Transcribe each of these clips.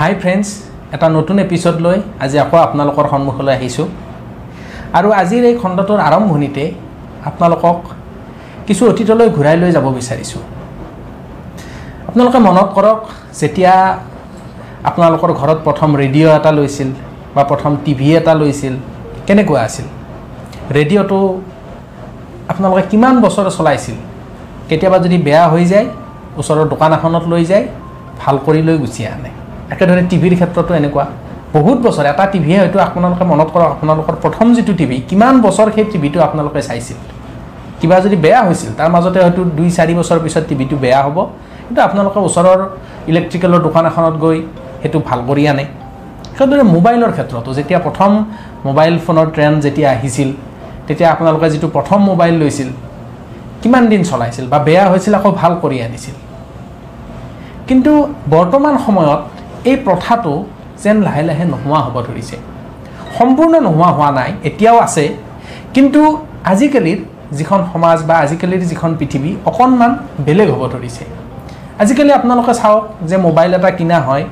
হাই friends এটা নতুন episode লৈ আজি আকৌ আপোনালোকৰ সন্মুখলৈ আহিছোঁ। আৰু আজিৰ এই খণ্ডটোৰ আৰম্ভণিতে আপোনালোকক কিছু অতীতলৈ ঘূৰাই লৈ যাব বিচাৰিছোঁ। আপোনালোকে মনত কৰক যেতিয়া আপোনালোকৰ ঘৰত প্ৰথম ৰেডিঅ' এটা লৈছিল বা প্ৰথম টিভি এটা লৈছিল কেনেকুৱা আছিল? ৰেডিঅ'টো আপোনালোকে কিমান বছৰ চলাইছিল? কেতিয়াবা যদি বেয়া হৈ যায় ওচৰৰ দোকান এখনত লৈ যায় ভাল কৰি লৈ গুচি আনে। একেদৰে টিভিৰ ক্ষেত্ৰতো এনেকুৱা। বহুত বছৰ এটা টিভিয়ে হয়তো আপোনালোকে মনত কৰক আপোনালোকৰ প্ৰথম যিটো টিভি কিমান বছৰ সেই টিভিটো আপোনালোকে চাইছিল? কিবা যদি বেয়া হৈছিল তাৰ মাজতে হয়তো দুই চাৰি বছৰ পিছত টিভিটো বেয়া হ'ব। কিন্তু আপোনালোকে ওচৰৰ ইলেক্ট্ৰিকেলৰ দোকান এখনত গৈ সেইটো ভাল কৰি আনে। সেইদৰে মোবাইলৰ ক্ষেত্ৰতো যেতিয়া প্ৰথম মোবাইল ফোনৰ ট্ৰেণ্ড যেতিয়া আহিছিল তেতিয়া আপোনালোকে যিটো প্ৰথম মোবাইল লৈছিল কিমান দিন চলাইছিল বা বেয়া হৈছিল আকৌ ভাল কৰি আনিছিল। কিন্তু বৰ্তমান সময়ত এই প্ৰথাটো যেন লাহে লাহে নোহোৱা হ'ব ধৰিছে। সম্পূৰ্ণ নোহোৱা হোৱা নাই এতিয়াও আছে। কিন্তু আজিকালিৰ যিখন সমাজ বা আজিকালিৰ যিখন পৃথিৱী অকণমান বেলেগ হ'ব ধৰিছে। আজিকালি আপোনালোকে চাওক যে মোবাইল এটা কিনা হয়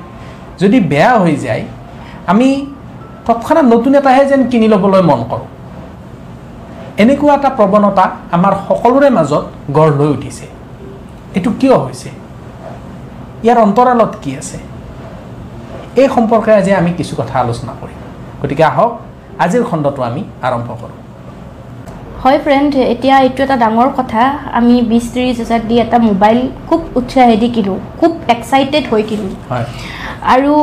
যদি বেয়া হৈ যায় আমি তৎক্ষণাত নতুন এটাহে যেন কিনি ল'বলৈ মন কৰোঁ। এনেকুৱা এটা প্ৰৱণতা আমাৰ সকলোৰে মাজত গঢ় লৈ উঠিছে। এইটো কিয় হৈছে? ইয়াৰ অন্তৰালত কি আছে? এই সম্পৰ্কে আজি আমি কিছু কথা আলোচনা কৰিম। গতিকে আহক আজিৰ খণ্ডটো আমি আৰম্ভ কৰোঁ। হয় ফ্ৰেণ্ড এতিয়া এইটো এটা ডাঙৰ কথা। আমি বিছ ত্ৰিছ হাজাৰ দি এটা মোবাইল খুব উৎসাহেদি কিনো খুব এক্সাইটেড হৈ কিনো। হয়। আৰু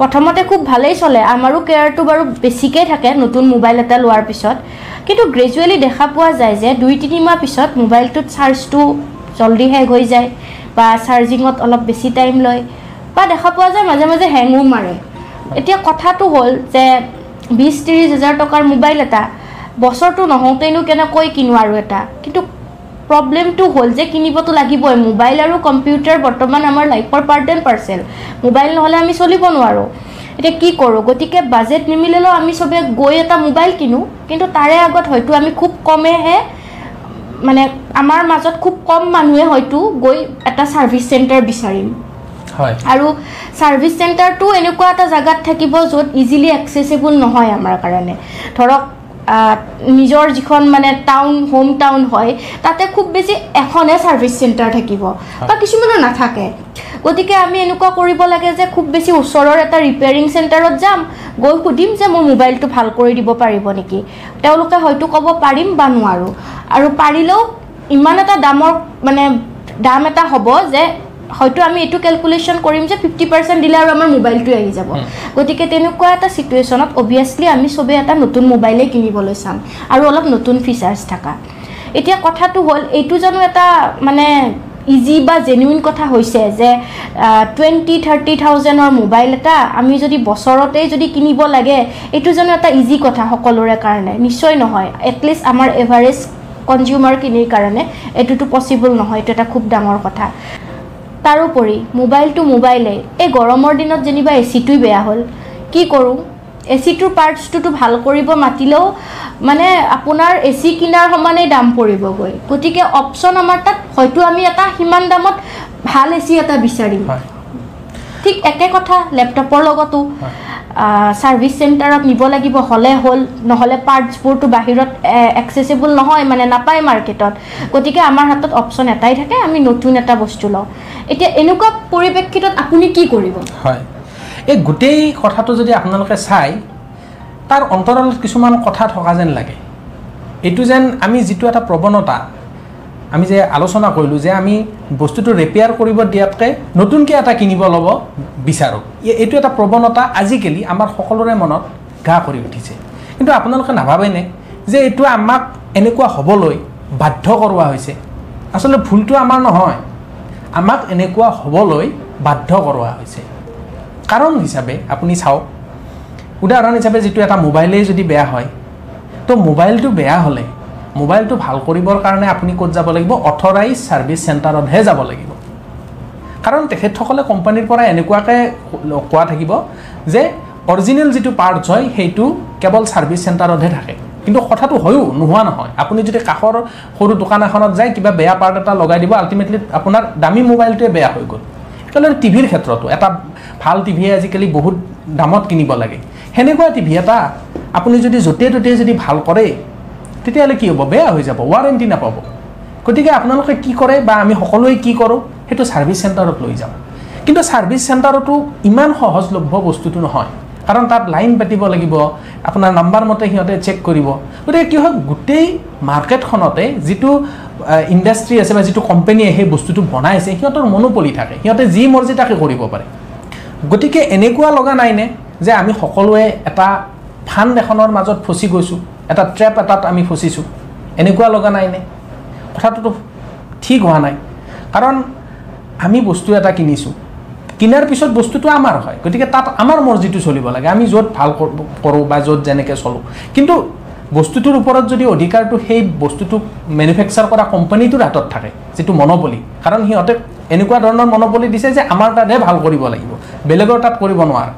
প্ৰথমতে খুব ভালেই চলে। আমাৰো কেয়াৰটো বাৰু বেছিকৈ থাকে নতুন মোবাইল এটা লোৱাৰ পিছত। কিন্তু গ্ৰেজুৱেলি দেখা পোৱা যায় যে দুই তিনিমাহ পিছত মোবাইলটোত চাৰ্জটো জল্দি শেষ হৈ যায় বা চাৰ্জিঙত অলপ বেছি টাইম লয়। বা দেখা পোৱা যায় মাজে মাজে হেঙো মাৰে। এতিয়া কথাটো হ'ল যে বিছ ত্ৰিছ হাজাৰ টকাৰ মোবাইল এটা বছৰটো নহওঁতেনো কেনেকৈ কিনো আৰু এটা। কিন্তু প্ৰব্লেমটো হ'ল যে কিনিবতো লাগিবই মোবাইল আৰু কম্পিউটাৰ বৰ্তমান আমাৰ লাইফৰ পাৰ্ট এণ্ড পাৰ্চেল মোবাইল নহ'লে আমি চলিব নোৱাৰোঁ। এতিয়া কি কৰোঁ গতিকে বাজেট নিমিলিলেও আমি চবে গৈ এটা মোবাইল কিনো কিন্তু তাৰে আগত হয়তো আমি খুব কমেহে মানে আমাৰ মাজত খুব কম মানুহে হয়তো গৈ এটা ছাৰ্ভিচ চেণ্টাৰ বিচাৰিম। আৰু ছাৰ্ভিচ চেণ্টাৰটো এনেকুৱা এটা জেগাত থাকিব য'ত ইজিলি একচেচেবল নহয় আমাৰ কাৰণে। ধৰক নিজৰ যিখন মানে টাউন হোম টাউন হয় তাতে খুব বেছি এখনে ছাৰ্ভিচ চেণ্টাৰ থাকিব বা কিছুমানৰ নাথাকে। গতিকে আমি এনেকুৱা কৰিব লাগে যে খুব বেছি ওচৰৰ এটা ৰিপেয়াৰিং চেণ্টাৰত যাম গৈ সুধিম যে মোৰ মোবাইলটো ভাল কৰি দিব পাৰিব নেকি। তেওঁলোকে হয়তো ক'ব পাৰিম বা নোৱাৰোঁ। আৰু পাৰিলেও ইমান এটা দামৰ মানে দাম এটা হ'ব যে হয়তো আমি এইটো কেলকুলেশ্যন কৰিম যে ফিফটি পাৰ্চেণ্ট দিলে আৰু আমাৰ মোবাইলটোৱে আহি যাব। গতিকে তেনেকুৱা এটা চিটুৱেশ্যনত অভিয়াছলি আমি চবেই এটা নতুন মোবাইলেই কিনিবলৈ চাম আৰু অলপ নতুন ফিচাৰ্ছ থকা। এতিয়া কথাটো হ'ল এইটো জানো এটা মানে ইজি বা জেনুইন কথা হৈছে যে টুৱেণ্টি থাৰ্টি থাউজেণ্ডৰ মোবাইল এটা আমি যদি বছৰতেই যদি কিনিব লাগে এইটো জানো এটা ইজি কথা সকলোৰে কাৰণে। নিশ্চয় নহয়। এটলিষ্ট আমাৰ এভাৰেজ কনজিউমাৰখিনিৰ কাৰণে এইটোতো পচিবল নহয়। এইটো এটা খুব ডাঙৰ কথা। তাৰোপৰি মোবাইলটো মোবাইলেই এই গৰমৰ দিনত যেনিবা এ চিটোৱে বেয়া হ'ল। কি কৰোঁ? এ চিটোৰ পাৰ্টছটোতো ভাল কৰিব মাতিলেও মানে আপোনাৰ এ চি কিনাৰ সমানেই দাম পৰিবগৈ। গতিকে অপশ্যন আমাৰ তাত হয়তো আমি এটা সিমান দামত ভাল এ চি এটা বিচাৰিম। ঠিক একে কথা লেপটপৰ লগতো। ছাৰ্ভিচ চেণ্টাৰত নিব লাগিব হ'লে হ'ল নহ'লে পাৰ্টছবোৰতো বাহিৰত একচেচেবল নহয় মানে নাপায় মাৰ্কেটত গতিকে আমাৰ হাতত অপশ্যন এটাই থাকে আমি নতুন এটা বস্তু লওঁ। এতিয়া এনেকুৱা পৰিপ্ৰেক্ষিতত আপুনি কি কৰিব? হয়। এই গোটেই কথাটো যদি আপোনালোকে চাই তাৰ অন্তৰালত কিছুমান কথা থকা যেন লাগে। এইটো যেন আমি যিটো এটা প্ৰৱণতা আমি যে আলোচনা কৰিলোঁ যে আমি বস্তুটো ৰিপেয়াৰ কৰিব দিয়াতকৈ নতুনকৈ এটা কিনিব ল'ব বিচাৰোঁ। এই- এইটো এটা প্ৰৱণতা আজিকালি আমাৰ সকলোৰে মনত গা কৰি উঠিছে। কিন্তু আপোনালোকে নাভাবেনে যে এইটো আমাক এনেকুৱা হ'বলৈ বাধ্য কৰোৱা হৈছে? আচলতে ভুলটো আমাৰ নহয়। আমাক এনেকুৱা হ'বলৈ বাধ্য কৰোৱা হৈছে। কাৰণ হিচাপে আপুনি চাওক উদাহৰণ হিচাপে যিটো এটা মোবাইলেই যদি বেয়া হয় তো মোবাইলটো বেয়া হ'লে মোবাইলটো ভাল কৰিবৰ কাৰণে আপুনি ক'ত যাব লাগিব? অথৰাইজ ছাৰ্ভিচ চেণ্টাৰতহে যাব লাগিব। কাৰণ তেখেতসকলে কোম্পানীৰ পৰা এনেকুৱাকৈ কোৱা থাকিব যে অৰিজিনেল যিটো পাৰ্টছ হয় সেইটো কেৱল ছাৰ্ভিচ চেণ্টাৰতহে থাকে। কিন্তু কথাটো হয়ো নোহোৱা নহয়। আপুনি যদি কাষৰ সৰু দোকান এখনত যায় কিবা বেয়া পাৰ্ট এটা লগাই দিব আল্টিমেটলি আপোনাৰ দামী মোবাইলটোৱে বেয়া হৈ গ'ল। একেলগে টিভিৰ ক্ষেত্ৰতো এটা ভাল টিভিয়ে আজিকালি বহুত দামত কিনিব লাগে। সেনেকুৱা টিভি এটা আপুনি যদি য'তে ত'তে যদি ভাল কৰে তেতিয়াহ'লে কি হ'ব? বেয়া হৈ যাব ৱাৰেণ্টি নাপাব। গতিকে আপোনালোকে কি কৰে বা আমি সকলোৱে কি কৰোঁ সেইটো ছাৰ্ভিচ চেণ্টাৰত লৈ যাওঁ। কিন্তু ছাৰ্ভিচ চেণ্টাৰতো ইমান সহজলভ্য বস্তুটো নহয়। কাৰণ তাত লাইন পাতিব লাগিব আপোনাৰ নাম্বাৰ মতে সিহঁতে চেক কৰিব। গতিকে কি হয় গোটেই মাৰ্কেটখনতে যিটো ইণ্ডাষ্ট্ৰি আছে বা যিটো কোম্পেনীয়ে সেই বস্তুটো বনাইছে সিহঁতৰ মনোপলি থাকে। সিহঁতে যি মৰ্জি তাকে কৰিব পাৰে। গতিকে এনেকুৱা লগা নাইনে যে আমি সকলোৱে এটা ফাণ্ড এখনৰ মাজত ফচি গৈছোঁ। এটা ট্ৰেপ এটাত আমি ফচিছোঁ। এনেকুৱা লগা নাইনে কথাটোতো ঠিক হোৱা নাই। কাৰণ আমি বস্তু এটা কিনিছোঁ। কিনাৰ পিছত বস্তুটো আমাৰ হয়। গতিকে তাত আমাৰ মৰ্জিটো চলিব লাগে। আমি য'ত ভাল কৰোঁ বা য'ত যেনেকৈ চলোঁ। কিন্তু বস্তুটোৰ ওপৰত যদি অধিকাৰটো সেই বস্তুটোক মেনুফেকচাৰ কৰা কোম্পানীটোৰ হাতত থাকে যিটো মনোপলি কাৰণ সিহঁতে এনেকুৱা ধৰণৰ মনোপলি দিছে যে আমাৰ তাতহে ভাল কৰিব লাগিব। বেলেগৰ তাত কৰিব নোৱাৰে।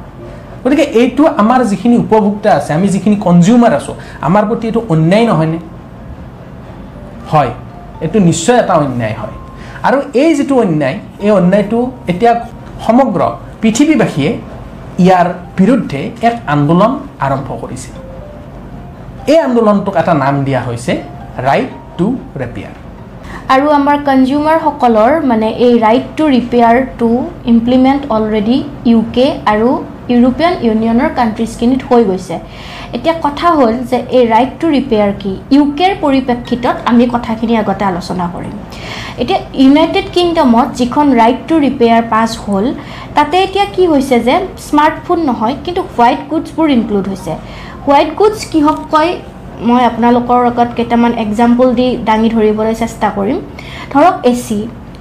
গতিকে এইটো আমাৰ যিখিনি উপভোক্তা আছে আমি যিখিনি কনজিউমাৰ আছোঁ আমাৰ প্ৰতি এইটো অন্যায় নহয়নে? হয় এইটো নিশ্চয় এটা অন্যায় হয়। আৰু এই যিটো অন্যায় এই অন্যায়টো এতিয়া সমগ্ৰ পৃথিৱীবাসীয়ে ইয়াৰ বিৰুদ্ধে এক আন্দোলন আৰম্ভ কৰিছে এই আন্দোলনটোক এটা নাম দিয়া হৈছে ৰাইট টু ৰেপিয়াৰ আৰু আমাৰ কনজিউমাৰসকলৰ মানে এই ৰাইট টু ৰিপেয়াৰটো ইমপ্লিমেণ্ট অলৰেডি ইউ কে আৰু ইউৰোপীয়ান ইউনিয়নৰ কাণ্ট্ৰিজখিনিত হৈ গৈছে। এতিয়া কথা হ'ল যে এই ৰাইট টু ৰিপেয়াৰ কি? ইউ কেৰ পৰিপ্ৰেক্ষিতত আমি কথাখিনি আগতে আলোচনা কৰিম। এতিয়া ইউনাইটেড কিংডমত যিখন ৰাইট টু ৰিপেয়াৰ পাছ হ'ল তাতে এতিয়া কি হৈছে যে স্মাৰ্টফোন নহয় কিন্তু হোৱাইট গুডছবোৰ ইনক্লুড হৈছে। হোৱাইট গুডছ কিহক কয় মই আপোনালোকৰ আগত কেইটামান এক্সাম্পল দি দাঙি ধৰিবলৈ চেষ্টা কৰিম। ধৰক এ চি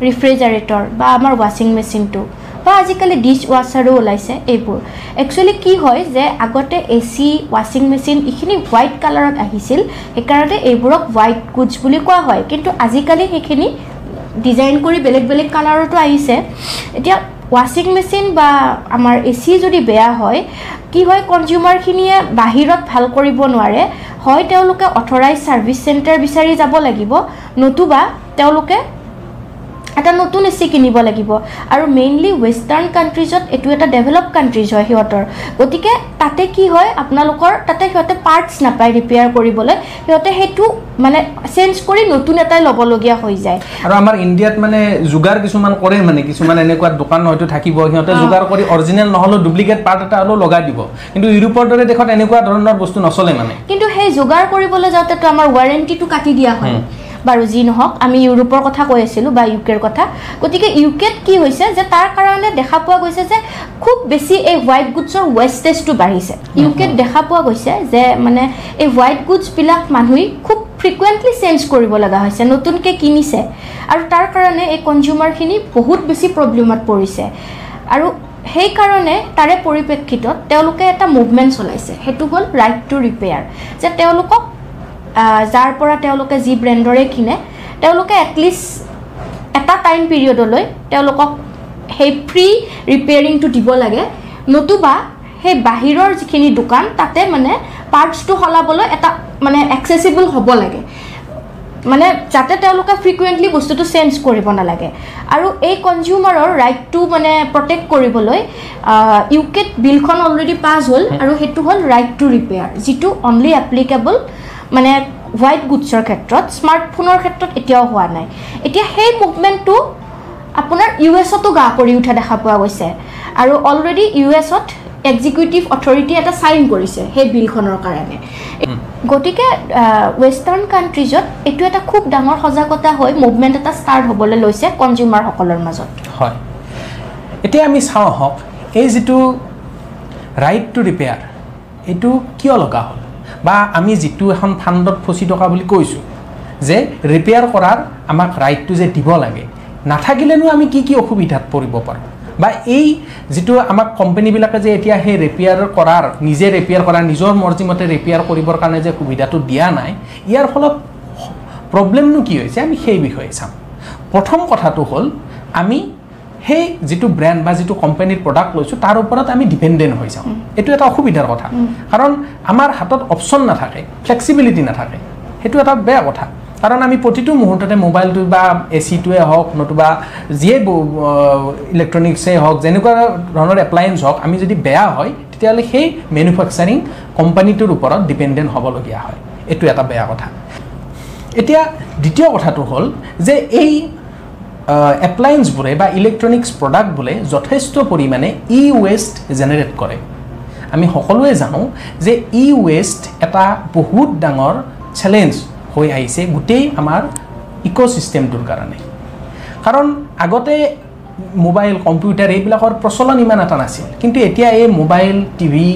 ৰিফ্ৰিজাৰেটৰ বা আমাৰ ৱাশ্বিং মেচিনটো বা আজিকালি ডিছ ৱাশ্বাৰো ওলাইছে এইবোৰ। একচুৱেলি কি হয় যে আগতে এ চি ৱাশ্বিং মেচিন এইখিনি হোৱাইট কালাৰত আহিছিল সেইকাৰণে এইবোৰক হোৱাইট গুডছ বুলি কোৱা হয়। কিন্তু আজিকালি সেইখিনি ডিজাইন কৰি বেলেগ বেলেগ কালাৰতো আহিছে। এতিয়া ৱাশ্বিং মেচিন বা আমাৰ এ চি যদি বেয়া হয় কি হয় কনজিউমাৰখিনিয়ে বাহিৰত ভাল কৰিব নোৱাৰে। হয় তেওঁলোকে অথৰাইজ ছাৰ্ভিচ চেণ্টাৰ বিচাৰি যাব লাগিব। নতুবা তেওঁলোকে এটা নতুন এ চি কিনিব লাগিব। আৰু মেইনলি ৱেষ্টাৰ্ণ কাণ্ট্ৰিজত এইটো এটা ডেভেলপ কাণ্ট্ৰিজ হয় সিহঁতৰ। গতিকে তাতে কি হয় আপোনালোকৰ তাতে সিহঁতে পাৰ্টছ নাপায় ৰিপেয়াৰ কৰিবলৈ। সিহঁতে সেইটো মানে চেঞ্জ কৰি নতুন এটাই ল'বলগীয়া হৈ যায়। আৰু আমাৰ ইণ্ডিয়াত মানে যোগাৰ কিছুমান কৰে মানে কিছুমান এনেকুৱা দোকান হয়তো থাকিব সিহঁতে যোগাৰ কৰি অৰিজিনেল নহ'লেও ডুপ্লিকেট পাৰ্ট এটা হ'লেও লগাই দিব। কিন্তু ইউৰোপৰ দৰে দেশত এনেকুৱা ধৰণৰ বস্তু নচলে মানে। কিন্তু সেই যোগাৰ কৰিবলৈ যাওঁতেতো আমাৰ ৱাৰেণ্টিটো কাটি দিয়া হয়। বাৰু যি নহওক আমি ইউৰোপৰ কথা কৈ আছিলোঁ বা ইউ কেৰ কথা। গতিকে ইউ কেত কি হৈছে যে তাৰ কাৰণে দেখা পোৱা গৈছে যে খুব বেছি এই হোৱাইট গুডছৰ ৱেষ্টেজটো বাঢ়িছে। ইউ কেত দেখা পোৱা গৈছে যে মানে এই হোৱাইট গুডছবিলাক মানুহে খুব ফ্ৰিকুৱেণ্টলি চেঞ্জ কৰিব লগা হৈছে নতুনকৈ কিনিছে। আৰু তাৰ কাৰণে এই কনজিউমাৰখিনি বহুত বেছি প্ৰব্লেমত পৰিছে। আৰু সেইকাৰণে তাৰে পৰিপ্ৰেক্ষিতত তেওঁলোকে এটা মুভমেণ্ট চলাইছে। সেইটো হ'ল ৰাইট টু ৰিপেয়াৰ যে তেওঁলোকক যাৰ পৰা তেওঁলোকে যি ব্ৰেণ্ডৰে কিনে তেওঁলোকে এটলিষ্ট এটা টাইম পিৰিয়ডলৈ তেওঁলোকক সেই ফ্ৰী ৰিপেয়াৰিংটো দিব লাগে। নতুবা সেই বাহিৰৰ যিখিনি দোকান তাতে মানে পাৰ্টছটো সলাবলৈ এটা মানে একচেচিবল হ'ব লাগে। মানে যাতে তেওঁলোকে ফ্ৰিকুৱেণ্টলি বস্তুটো চেঞ্জ কৰিব নালাগে। আৰু এই কনজিউমাৰৰ ৰাইটটো মানে প্ৰটেক্ট কৰিবলৈ ইউ কেত বিলখন অলৰেডি পাছ হ'ল আৰু সেইটো হ'ল ৰাইট টু ৰিপেয়াৰ যিটো অনলি এপ্লিকেবল মানে হোৱাইট গুডছৰ ক্ষেত্ৰত স্মাৰ্টফোনৰ ক্ষেত্ৰত এতিয়াও হোৱা নাই। এতিয়া সেই মুভমেণ্টটো আপোনাৰ ইউ এছতো গা কৰি উঠা দেখা পোৱা গৈছে। আৰু অলৰেডি ইউ এছত এক্সিকিউটিভ অথৰিটি এটা চাইন কৰিছে সেই বিলখনৰ কাৰণে। গতিকে ৱেষ্টাৰ্ণ কাণ্ট্ৰিজত এইটো এটা খুব ডাঙৰ সজাগতা হৈ মুভমেণ্ট এটা ষ্টাৰ্ট হ'বলৈ লৈছে কনজিউমাৰসকলৰ মাজত। হয়। এতিয়া আমি চাওঁ আহক এই যিটো ৰাইট টু ৰিপেয়াৰ এইটো কিয় লগা হ'ল? বা আমি যিটো এখন ফাণ্ডত ফচি থকা বুলি কৈছোঁ যে ৰিপেয়াৰ কৰাৰ আমাক ৰাইটটো যে দিব লাগে নাথাকিলেনো আমি কি কি অসুবিধাত পৰিব পাৰোঁ? বা এই যিটো আমাক কোম্পানীবিলাকে যে এতিয়া সেই ৰিপেয়াৰ কৰাৰ নিজে ৰিপেয়াৰ কৰাৰ নিজৰ মৰ্জিমতে ৰিপেয়াৰ কৰিবৰ কাৰণে যে সুবিধাটো দিয়া নাই ইয়াৰ ফলত প্ৰব্লেমনো কি হৈছে? আমি সেই বিষয়ে চাম। প্ৰথম কথাটো হ'ল আমি সেই যিটো ব্ৰেণ্ড বা যিটো কোম্পানীৰ প্ৰডাক্ট লৈছোঁ তাৰ ওপৰত আমি ডিপেণ্ডেণ্ট হৈ যাওঁ। এইটো এটা অসুবিধাৰ কথা। কাৰণ আমাৰ হাতত অপশ্যন নাথাকে ফ্লেক্সিবিলিটি নাথাকে। সেইটো এটা বেয়া কথা। কাৰণ আমি প্ৰতিটো মুহূৰ্ততে মোবাইলটো বা এ চিটোৱে হওক নতুবা যিয়ে ইলেক্ট্ৰনিক্সেই হওক যেনেকুৱা ধৰণৰ এপ্লায়েন্স হওক আমি যদি বেয়া হয় তেতিয়াহ'লে সেই মেনুফেকচাৰিং কোম্পানীটোৰ ওপৰত ডিপেণ্ডেণ্ট হ'বলগীয়া হয়। এইটো এটা বেয়া কথা। এতিয়া দ্বিতীয় কথাটো হ'ল যে এই এপ্লায়েন্সবোৰে বা ইলেক্ট্ৰনিক্স প্ৰডাক্টবোৰে যথেষ্ট পৰিমাণে ই ৱেষ্ট জেনেৰেট কৰে। আমি সকলোৱে জানো যে ই ৱেষ্ট এটা বহুত ডাঙৰ চেলেঞ্জ হৈ আহিছে গোটেই আমাৰ ইক'ছিষ্টেমটোৰ কাৰণে। কাৰণ আগতে মোবাইল কম্পিউটাৰ এইবিলাকৰ প্ৰচলন ইমান এটা নাছিল। কিন্তু এতিয়া এই মোবাইল টিভি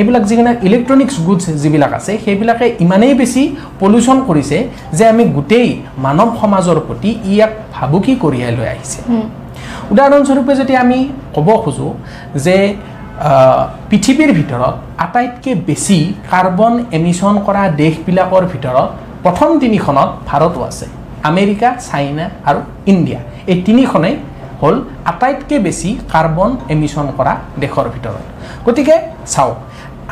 এইবিলাক যিবিলাক ইলেক্ট্ৰনিক্স গুডছ যিবিলাক আছে সেইবিলাকে ইমানেই বেছি পলিউশ্যন কৰিছে যে আমি গোটেই মানৱ সমাজৰ প্ৰতি ই এক ভাবুকি কঢ়িয়াই লৈ আহিছে। উদাহৰণস্বৰূপে যদি আমি ক'ব খোজোঁ যে পৃথিৱীৰ ভিতৰত আটাইতকৈ বেছি কাৰ্বন এমিশ্যন কৰা দেশবিলাকৰ ভিতৰত প্ৰথম তিনিখনত ভাৰতো আছে। আমেৰিকা চাইনা আৰু ইণ্ডিয়া। এই তিনিখনেই হ'ল আটাইতকৈ বেছি কাৰ্বন এমিশ্যন কৰা দেশৰ ভিতৰত। গতিকে চাওক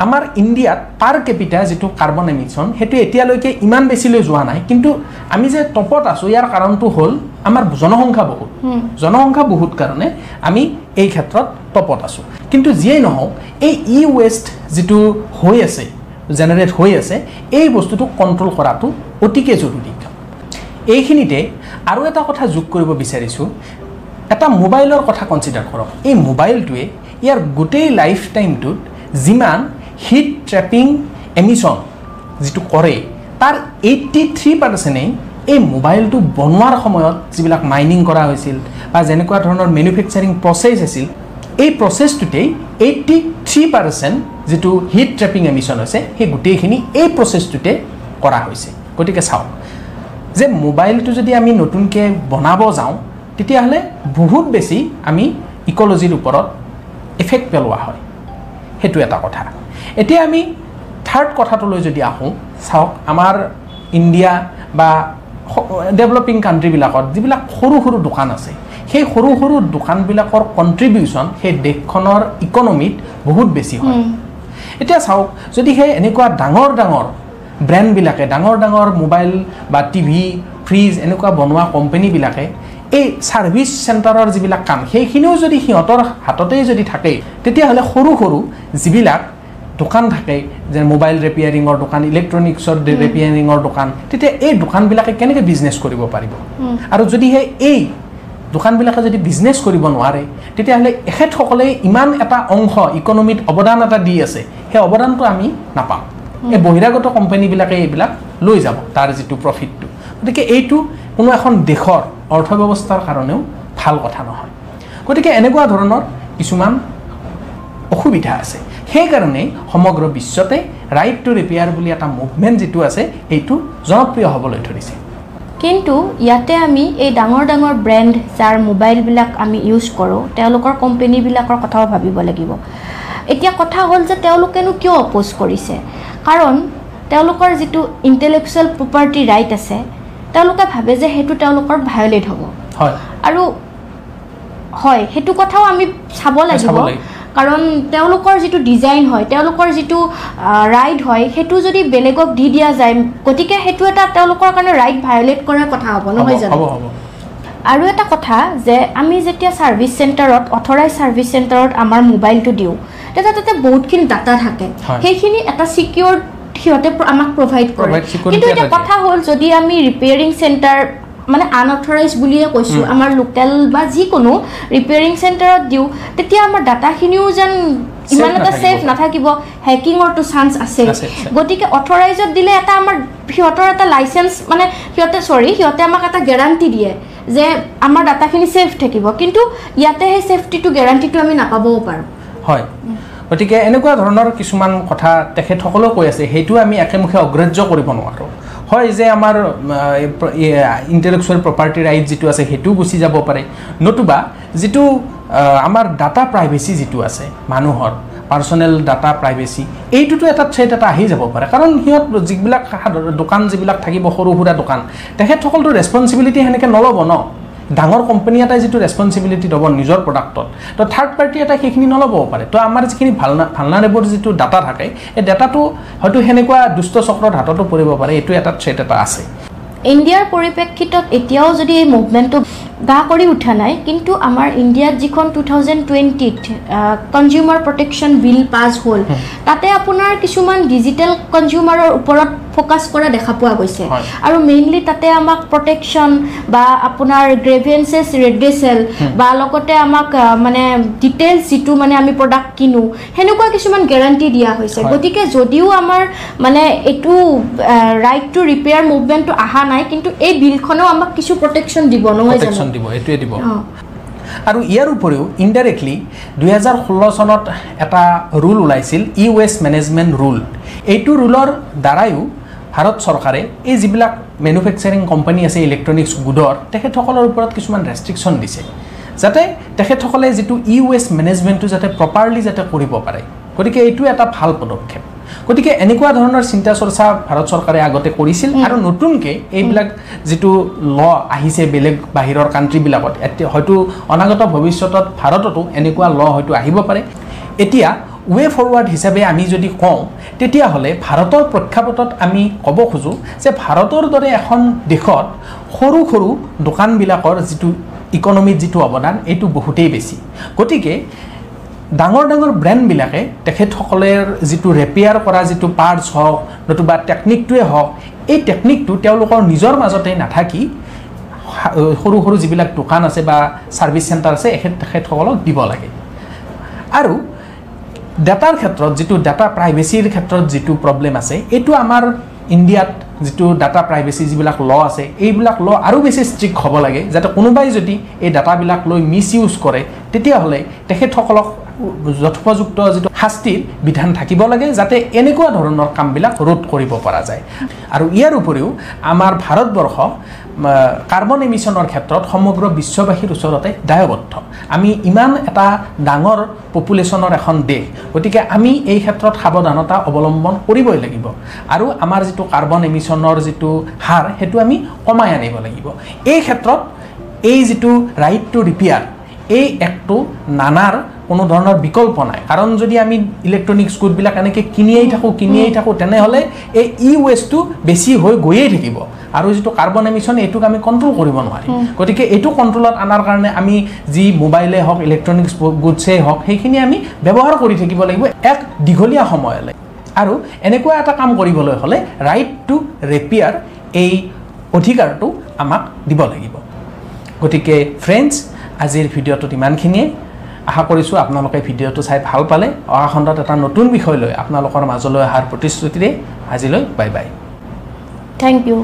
আমাৰ ইণ্ডিয়াত পাৰ কেপিটা যিটো কাৰ্বন এমিশ্যন সেইটো এতিয়ালৈকে ইমান বেছিলৈ যোৱা নাই। কিন্তু আমি যে টপত আছোঁ ইয়াৰ কাৰণটো হ'ল আমাৰ জনসংখ্যা বহুত। জনসংখ্যা বহুত কাৰণে আমি এই ক্ষেত্ৰত টপত আছোঁ। কিন্তু যিয়েই নহওক এই ই ৱেষ্ট যিটো হৈ আছে জেনেৰেট হৈ আছে এই বস্তুটো কণ্ট্ৰল কৰাটো অতিকে জৰুৰী। এইখিনিতে আৰু এটা কথা যোগ কৰিব বিচাৰিছোঁ। এটা মোবাইলৰ কথা কনচিডাৰ কৰক। এই মোবাইলটোৱে ইয়াৰ গোটেই লাইফ টাইমটোত যিমান হিট ট্ৰেপিং এমিশ্যন যিটো কৰে তাৰ এইট্টি থ্ৰী পাৰ্চেণ্টেই এই মোবাইলটো বনোৱাৰ সময়ত যিবিলাক মাইনিং কৰা হৈছিল বা যেনেকুৱা ধৰণৰ মেনুফেকচাৰিং প্ৰচেছ আছিল এই প্ৰচেছটোতেই এইট্টি থ্ৰী পাৰ্চেণ্ট যিটো হিট ট্ৰেপিং এমিশ্যন হৈছে সেই গোটেইখিনি এই প্ৰচেছটোতে কৰা হৈছে। গতিকে চাওক যে মোবাইলটো যদি আমি নতুনকৈ বনাব যাওঁ তেতিয়াহ'লে বহুত বেছি আমি ইক'লজিৰ ওপৰত এফেক্ট পেলোৱা হয়। সেইটো এটা কথা। এতিয়া আমি থাৰ্ড কথাটোলৈ যদি আহোঁ চাওক আমাৰ ইণ্ডিয়া বা ডেভেলপিং কাণ্ট্ৰিবিলাকত যিবিলাক সৰু সৰু দোকান আছে সেই সৰু সৰু দোকানবিলাকৰ কণ্ট্ৰিবিউশ্যন সেই দেশখনৰ ইকনমিত বহুত বেছি হয়। এতিয়া চাওক যদি সেই এনেকুৱা ডাঙৰ ডাঙৰ ব্ৰেণ্ডবিলাকে ডাঙৰ ডাঙৰ মোবাইল বা টিভি ফ্ৰিজ এনেকুৱা বনোৱা কোম্পেনীবিলাকে এই ছাৰ্ভিচ চেণ্টাৰৰ যিবিলাক কাম সেইখিনিও যদি সিহঁতৰ হাততেই যদি থাকে তেতিয়াহ'লে সৰু সৰু যিবিলাক দোকান থাকে যে মোবাইল ৰিপেয়াৰিঙৰ দোকান ইলেক্ট্ৰনিক্সৰ ৰিপেয়াৰিঙৰ দোকান তেতিয়া এই দোকানবিলাকে কেনেকৈ বিজনেছ কৰিব পাৰিব? আৰু যদিহে এই দোকানবিলাকে যদি বিজনেছ কৰিব নোৱাৰে তেতিয়াহ'লে এখেতসকলে ইমান এটা অংশ ইকনমিত অৱদান এটা দি আছে সেই অৱদানটো আমি নাপাম। এই বহিৰাগত কোম্পানীবিলাকে এইবিলাক লৈ যাব তাৰ যিটো প্ৰফিটটো গতিকে এইটো কোনো এখন দেশৰ অৰ্থব্যৱস্থাৰ কাৰণেও ভাল কথা নহয়। গতিকে এনেকুৱা ধৰণৰ কিছুমান অসুবিধা আছে। সেইকাৰণে সমগ্ৰ বিশ্বতে ৰাইট টু ৰিপেয়াৰ বুলি এটা মুভমেণ্ট যিটো আছে এইটো জনপ্ৰিয় হ'বলৈ ধৰিছে। কিন্তু ইয়াতে আমি এই ডাঙৰ ডাঙৰ ব্ৰেণ্ড যাৰ মোবাইলবিলাক আমি ইউজ কৰোঁ তেওঁলোকৰ কোম্পেনীবিলাকৰ কথাও ভাবিব লাগিব। এতিয়া কথা হ'ল যে তেওঁলোকেনো কিয় অপ'জ কৰিছে? কাৰণ তেওঁলোকৰ যিটো ইণ্টেলেকচুৱেল প্ৰপাৰ্টি ৰাইট আছে তেওঁলোকে ভাবে যে সেইটো তেওঁলোকৰ ভায়লেট হ'ব। হয়। আৰু হয় সেইটো কথাও আমি চাব লাগিব। কাৰণ তেওঁলোকৰ যিটো ডিজাইন হয় তেওঁলোকৰ যিটো ৰাইট হয় সেইটো যদি বেলেগক দি দিয়া যায় গতিকে সেইটো এটা তেওঁলোকৰ কাৰণে ৰাইট ভায়লেট কৰাৰ কথা হ'ব নহয় জানো আৰু এটা কথা যে আমি যেতিয়া ছাৰ্ভিচ চেণ্টাৰত অথৰাইজ ছাৰ্ভিচ চেণ্টাৰত আমাৰ মোবাইলটো দিওঁ তেতিয়া তাতে বহুতখিনি ডাটা থাকে। সেইখিনি এটা চিকিউৰ সিহঁতে আমাক প্ৰভাইড কৰে কিন্তু এটা এতিয়া। কথা হ'ল যদি আমি ৰিপেয়াৰিং চেণ্টাৰ মানে আনঅথৰাইজ বুলিয়ে কৈছোঁ আমাৰ লোকেল বা যিকোনো ৰিপেয়াৰিং চেণ্টাৰত দিওঁ তেতিয়া আমাৰ ডাটাখিনিও যেন ইমান এটা। ছেফ নাথাকিব হেকিঙৰটো চান্স আছে। গতিকে অথৰাইজত দিলে এটা আমাৰ সিহঁতৰ এটা লাইচেঞ্চ মানে সিহঁতে চৰি সিহঁতে আমাক এটা গেৰাণ্টি দিয়ে যে আমাৰ ডাটাখিনি ছেফ থাকিব কিন্তু ইয়াতে সেই ছেফটিটো গেৰাণ্টিটো আমি নাপাবও পাৰোঁ। হয়। গতিকে এনেকুৱা ধৰণৰ কিছুমান কথা তেখেতসকলেও কৈ আছে সেইটো আমি একেমুখে অগ্ৰাহ্য কৰিব নোৱাৰোঁ। হয় যে আমাৰ ইণ্টেলেকচুৱেল প্ৰপাৰ্টি ৰাইট যিটো আছে সেইটোও গুচি যাব পাৰে। নতুবা যিটো আমাৰ ডাটা প্ৰাইভেচি যিটো আছে মানুহৰ পাৰ্চনেল ডাটা প্ৰাইভেচি এইটোতো এটা থ্ৰেট এটা আহি যাব পাৰে। কাৰণ সিহঁত যিবিলাক দোকান যিবিলাক থাকিব সৰু সুৰা দোকান তেখেতসকলতো ৰেচপনচিবিলিটি সেনেকৈ নল'ব ন? ডাঙৰ কোম্পানী এটাই যিটো ৰেচপনচিবিলিটি ল'ব নিজৰ প্ৰডাক্টত তো থাৰ্ড পাৰ্টি এটাই সেইখিনি নল'বও পাৰে। তো আমাৰ যিখিনি ভালনা ভালনাৰেবল যিটো ডাটা থাকে এই ডাটাটো হয়তো সেনেকুৱা দুষ্ট চক্ৰৰ হাততো পৰিব পাৰে এইটো এটা থ্ৰেট এটা আছে। ইণ্ডিয়াৰ পৰিপ্ৰেক্ষিতত এতিয়াও যদি এই মুভমেণ্টটো গা কৰি উঠা নাই কিন্তু আমাৰ ইণ্ডিয়াত যিখন টু থাউজেণ্ড টুৱেণ্টিত কনজিউমাৰ প্ৰটেকশ্যন বিল পাছ হ'ল তাতে আপোনাৰ কিছুমান ডিজিটেল কনজিউমাৰৰ ওপৰত ফ'কাছ কৰা দেখা পোৱা গৈছে। আৰু মেইনলি তাতে আমাক প্ৰটেকশ্যন বা আপোনাৰ গ্ৰেভিয়েঞ্চেছ ৰেড্ৰেচেল বা লগতে আমাক মানে ডিটেইলছ যিটো মানে আমি প্ৰডাক্ট কিনো সেনেকুৱা কিছুমান গেৰাণ্টি দিয়া হৈছে। গতিকে যদিও আমাৰ মানে এইটো ৰাইট টু ৰিপেয়াৰ মুভমেণ্টটো অহা নাই কিন্তু এই বিলখনেও আমাক কিছু প্ৰটেকশ্যন দিব নহয় প্ৰটেকশ্যন জানো দিব এইটোৱে দিব। আৰু ইয়াৰ উপৰিও ইনডাইৰেক্টলি দুহেজাৰ ষোল্ল চনত এটা ৰুল ওলাইছিল ই ৱেষ্ট মেনেজমেণ্ট ৰুল এইটো ৰুলৰ দ্বাৰাইও ভাৰত চৰকাৰে এই যিবিলাক মেনুফেকচাৰিং কোম্পানী আছে ইলেক্ট্ৰনিক্স গুডৰ তেখেতসকলৰ ওপৰত কিছুমান ৰেষ্ট্ৰিকশ্যন দিছে। যাতে তেখেতসকলে যিটো ই ৱেষ্ট মেনেজমেণ্টটো যাতে প্ৰপাৰলি যাতে কৰিব পাৰে। গতিকে এইটো এটা ভাল পদক্ষেপ। গতিকে এনেকুৱা ধৰণৰ চিন্তা চৰ্চা ভাৰত চৰকাৰে আগতে কৰিছিল আৰু নতুনকৈ এইবিলাক যিটো ল আহিছে বেলেগ বাহিৰৰ কাণ্ট্ৰিবিলাকত এতিয়া হয়তো অনাগত ভৱিষ্যতত ভাৰততো এনেকুৱা ল হয়তো আহিব পাৰে। এতিয়া ৱে ফৰৱাৰ্ড হিচাপে আমি যদি কওঁ তেতিয়াহ'লে ভাৰতৰ প্ৰেক্ষাপটত আমি ক'ব খোজোঁ যে ভাৰতৰ দৰে এখন দেশত সৰু সৰু দোকানবিলাকৰ যিটো ইকনমিত যিটো অৱদান এইটো বহুতেই বেছি। গতিকে ডাঙৰ ডাঙৰ ব্ৰেণ্ডবিলাকে তেখেতসকলৰ যিটো ৰেপেয়াৰ কৰা যিটো পাৰ্টছ হওক নতুবা টেকনিকটোৱে হওক এই টেকনিকটো তেওঁলোকৰ নিজৰ মাজতে নাথাকি সৰু সৰু যিবিলাক দোকান আছে বা ছাৰ্ভিচ চেণ্টাৰ আছে এখেত তেখেতসকলক দিব লাগে। আৰু ডাটাৰ ক্ষেত্ৰত যিটো ডাটা প্ৰাইভেচিৰ ক্ষেত্ৰত যিটো প্ৰব্লেম আছে এইটো আমাৰ ইণ্ডিয়াত যিটো ডাটা প্ৰাইভেচি যিবিলাক ল আছে এইবিলাক ল আৰু বেছি ষ্ট্ৰিক্ট হ'ব লাগে যাতে কোনোবাই যদি এই ডাটাবিলাক লৈ মিছ ইউজ কৰে তেতিয়াহ'লে তেখেতসকলক যথোপযুক্ত যিটো শাস্তিৰ বিধান থাকিব লাগে যাতে এনেকুৱা ধৰণৰ কামবিলাক ৰোধ কৰিব পৰা যায়। আৰু ইয়াৰ উপৰিও আমাৰ ভাৰতবৰ্ষ কাৰ্বন এমিশ্যনৰ ক্ষেত্ৰত সমগ্ৰ বিশ্ববাসীৰ ওচৰতে দায়বদ্ধ। আমি ইমান এটা ডাঙৰ পপুলেশ্যনৰ এখন দেশ গতিকে আমি এই ক্ষেত্ৰত সাৱধানতা অৱলম্বন কৰিবই লাগিব। আৰু আমাৰ যিটো কাৰ্বন এমিশ্যনৰ যিটো হাৰ সেইটো আমি কমাই আনিব লাগিব। এই ক্ষেত্ৰত এই যিটো ৰাইট টু ৰিপেয়াৰ এই এক্টটো নানাৰ কোনো ধৰণৰ বিকল্প নাই। কাৰণ যদি আমি ইলেক্ট্ৰনিক্স গুডবিলাক এনেকৈ কিনিয়েই থাকোঁ কিনিয়েই থাকোঁ তেনেহ'লে এই ই ৱেষ্টটো বেছি হৈ গৈয়ে থাকিব। আৰু যিটো কাৰ্বন এমিশ্যন এইটোক আমি কণ্ট্ৰল কৰিব নোৱাৰিম। গতিকে এইটো কণ্ট্ৰলত অনাৰ কাৰণে আমি যি মোবাইলে হওক ইলেক্ট্ৰনিক্স গুডছেই হওক সেইখিনি আমি ব্যৱহাৰ কৰি থাকিব লাগিব এক দীঘলীয়া সময়লৈ। আৰু এনেকুৱা এটা কাম কৰিবলৈ হ'লে ৰাইট টু ৰেপিয়াৰ এই অধিকাৰটো আমাক দিব লাগিব। গতিকে ফ্ৰেণ্ডছ আজিৰ ভিডিঅ'টোত ইমানখিনিয়ে। আশা কৰিছোঁ আপোনালোকে ভিডিঅ'টো চাই ভাল পালে। অহা খণ্ডত এটা নতুন বিষয় লৈ আপোনালোকৰ মাজলৈ অহাৰ প্ৰতিশ্ৰুতিৰে আজিলৈ বাই বাই। Thank U